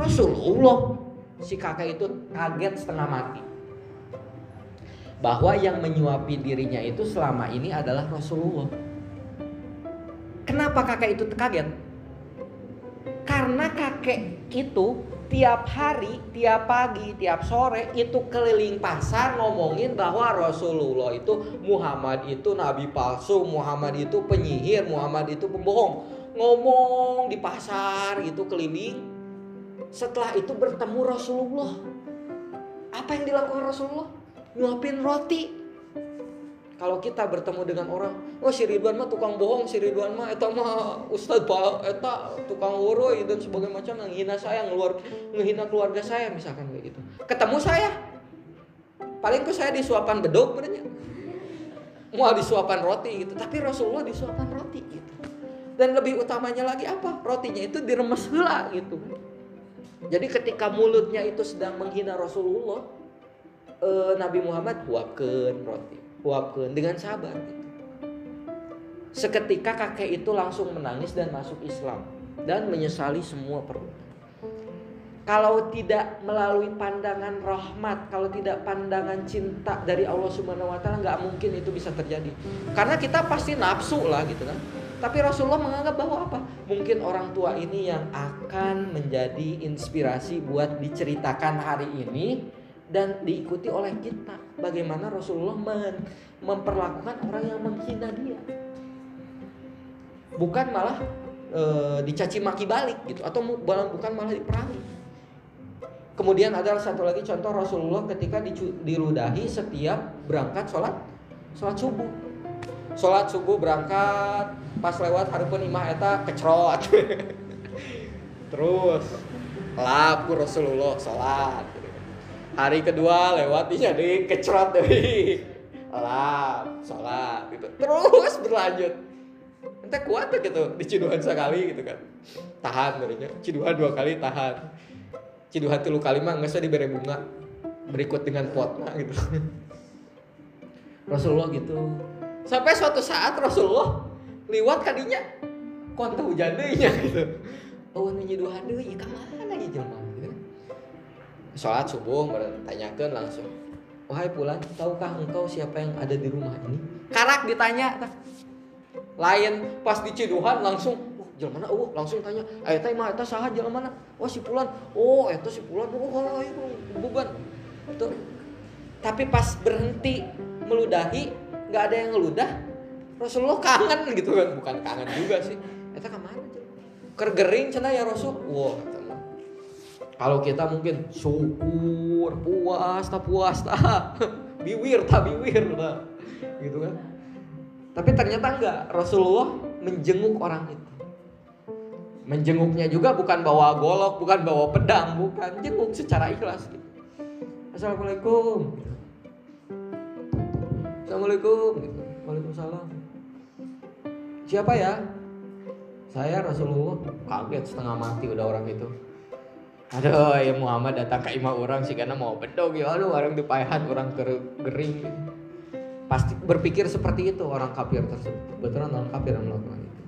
Rasulullah? Si kakek itu kaget setengah mati. Bahwa yang menyuapi dirinya itu selama ini adalah Rasulullah. Kenapa kakek itu kaget karena kakek itu tiap hari, tiap pagi, tiap sore itu keliling pasar ngomongin bahwa Rasulullah itu Muhammad itu nabi palsu, Muhammad itu penyihir, Muhammad itu pembohong. Ngomong di pasar itu keliling. Setelah itu bertemu Rasulullah. Apa yang dilakukan Rasulullah? Nyuapin roti kalau kita bertemu dengan orang, oh si Ridwan mah tukang bohong, si Ridwan mah eta mah Ustadz Pak eta tukang woroi dan sebagainya macam menghina saya, ngeluar menghina keluarga saya misalkan kayak gitu. Ketemu saya, paling ke saya disuapan bedog benernya. Mau disuapan roti gitu, tapi Rasulullah disuapan roti gitu. Dan lebih utamanya lagi apa? Rotinya itu diremes hela gitu. Jadi ketika mulutnya itu sedang menghina Rasulullah, eh, Nabi Muhammad buatkan roti uapkan dengan sabar gitu. Seketika kakek itu langsung menangis dan masuk Islam dan menyesali semua perbuatan. Kalau tidak melalui pandangan rahmat, kalau tidak pandangan cinta dari Allah Subhanahu wa taala nggak mungkin itu bisa terjadi. Karena kita pasti nafsu lah gitu kan. Tapi Rasulullah menganggap bahwa apa? Mungkin orang tua ini yang akan menjadi inspirasi buat diceritakan hari ini dan diikuti oleh kita bagaimana Rasulullah men memperlakukan orang yang menghina dia. Bukan malah e, dicaci maki balik gitu atau bukan malah diperangi. Kemudian ada satu lagi contoh Rasulullah ketika diludahi setiap berangkat sholat sholat subuh. Sholat subuh berangkat pas lewat harupun imah eta kecrot. [LAUGHS] Terus laku Rasulullah sholat hari kedua lewat jadi kecrot dari lah sholat gitu. Terus berlanjut. Ente kuat gitu. Di sekali gitu kan. Tahan berarti ciduhan dua kali tahan. Ciduhan tilu kali mah nggak usah diberi bunga. Berikut dengan potna gitu. Rasulullah gitu. Sampai suatu saat Rasulullah liwat kadinya. Kontak hujan deh gitu. Oh ini ciduhan deh. Ikan mana ya jelma sholat subuh bertanyakan langsung wahai pulan tahukah engkau siapa yang ada di rumah ini? Karak ditanya lain pas di ciduhan langsung oh, jalan mana? Oh langsung tanya eh teh mah eta saha jalan mana? Oh si pulan oh eta si pulan oh kalau itu buban itu tapi pas berhenti meludahi nggak ada yang ngeludah Rasulullah kangen gitu kan. Bukan kangen juga sih. Eta ke mana? Kergering cina ya Rasul. Wow kalau kita mungkin syukur, puas, tak puas, [LAUGHS] tak biwir, tak biwir, tak gitu kan. Tapi ternyata enggak, Rasulullah menjenguk orang itu. Menjenguknya juga bukan bawa golok, bukan bawa pedang, bukan jenguk secara ikhlas. Gitu. Assalamualaikum. Assalamualaikum. Gitu. Waalaikumsalam. Siapa ya? Saya Rasulullah. Kaget setengah mati udah orang itu aduh ya Muhammad datang ke imah orang sih karena mau bedog ya aduh orang dipaihat orang gering. Pasti berpikir seperti itu orang kafir tersebut. Betulan orang kafir yang melakukan itu.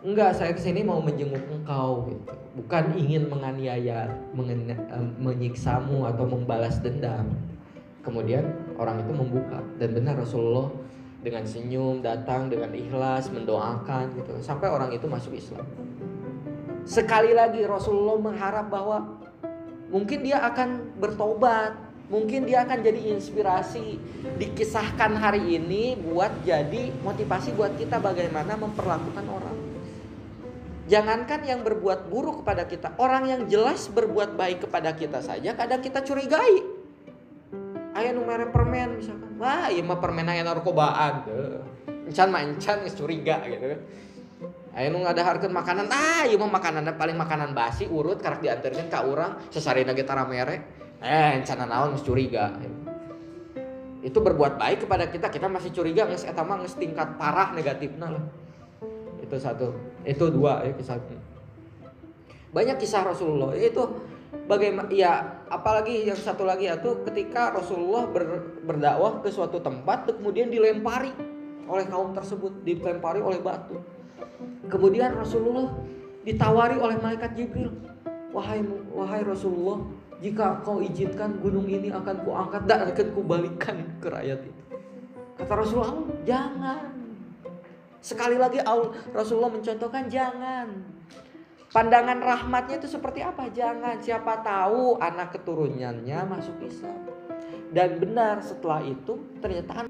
Enggak saya ke sini mau menjenguk engkau gitu. Bukan ingin menganiaya menyiksamu atau membalas dendam. Kemudian orang itu membuka. Dan benar Rasulullah dengan senyum datang dengan ikhlas mendoakan gitu. Sampai orang itu masuk Islam Sekali lagi Rasulullah mengharap bahwa mungkin dia akan bertobat, mungkin dia akan jadi inspirasi dikisahkan hari ini buat jadi motivasi buat kita bagaimana memperlakukan orang. Jangankan yang berbuat buruk kepada kita, orang yang jelas berbuat baik kepada kita saja kadang kita curigai. Ayah nu permen misalkan. Wah, iya mah permen aya narkobaan. Encan mah encan curiga gitu. Ayo ada harga makanan, ah ieu mah makanan paling makanan basi urut karak diantarkan ke orang sesarina ge tara mere. Eh, cana naon geus curiga. Itu berbuat baik kepada kita, kita masih curiga geus eta mah geus tingkat parah negatifnya lah. Itu satu. Itu dua ya kisah. banyak kisah Rasulullah itu bagaimana ya apalagi yang satu lagi itu ketika Rasulullah ber- berdakwah ke suatu tempat kemudian dilempari oleh kaum tersebut dilempari oleh batu kemudian Rasulullah ditawari oleh malaikat Jibril wahai wahai Rasulullah jika kau izinkan gunung ini akan kuangkat dan akan kubalikan ke rakyat itu kata Rasulullah jangan sekali lagi Rasulullah mencontohkan jangan Pandangan rahmatnya itu seperti apa? Jangan siapa tahu anak keturunannya masuk Islam. Dan benar setelah itu ternyata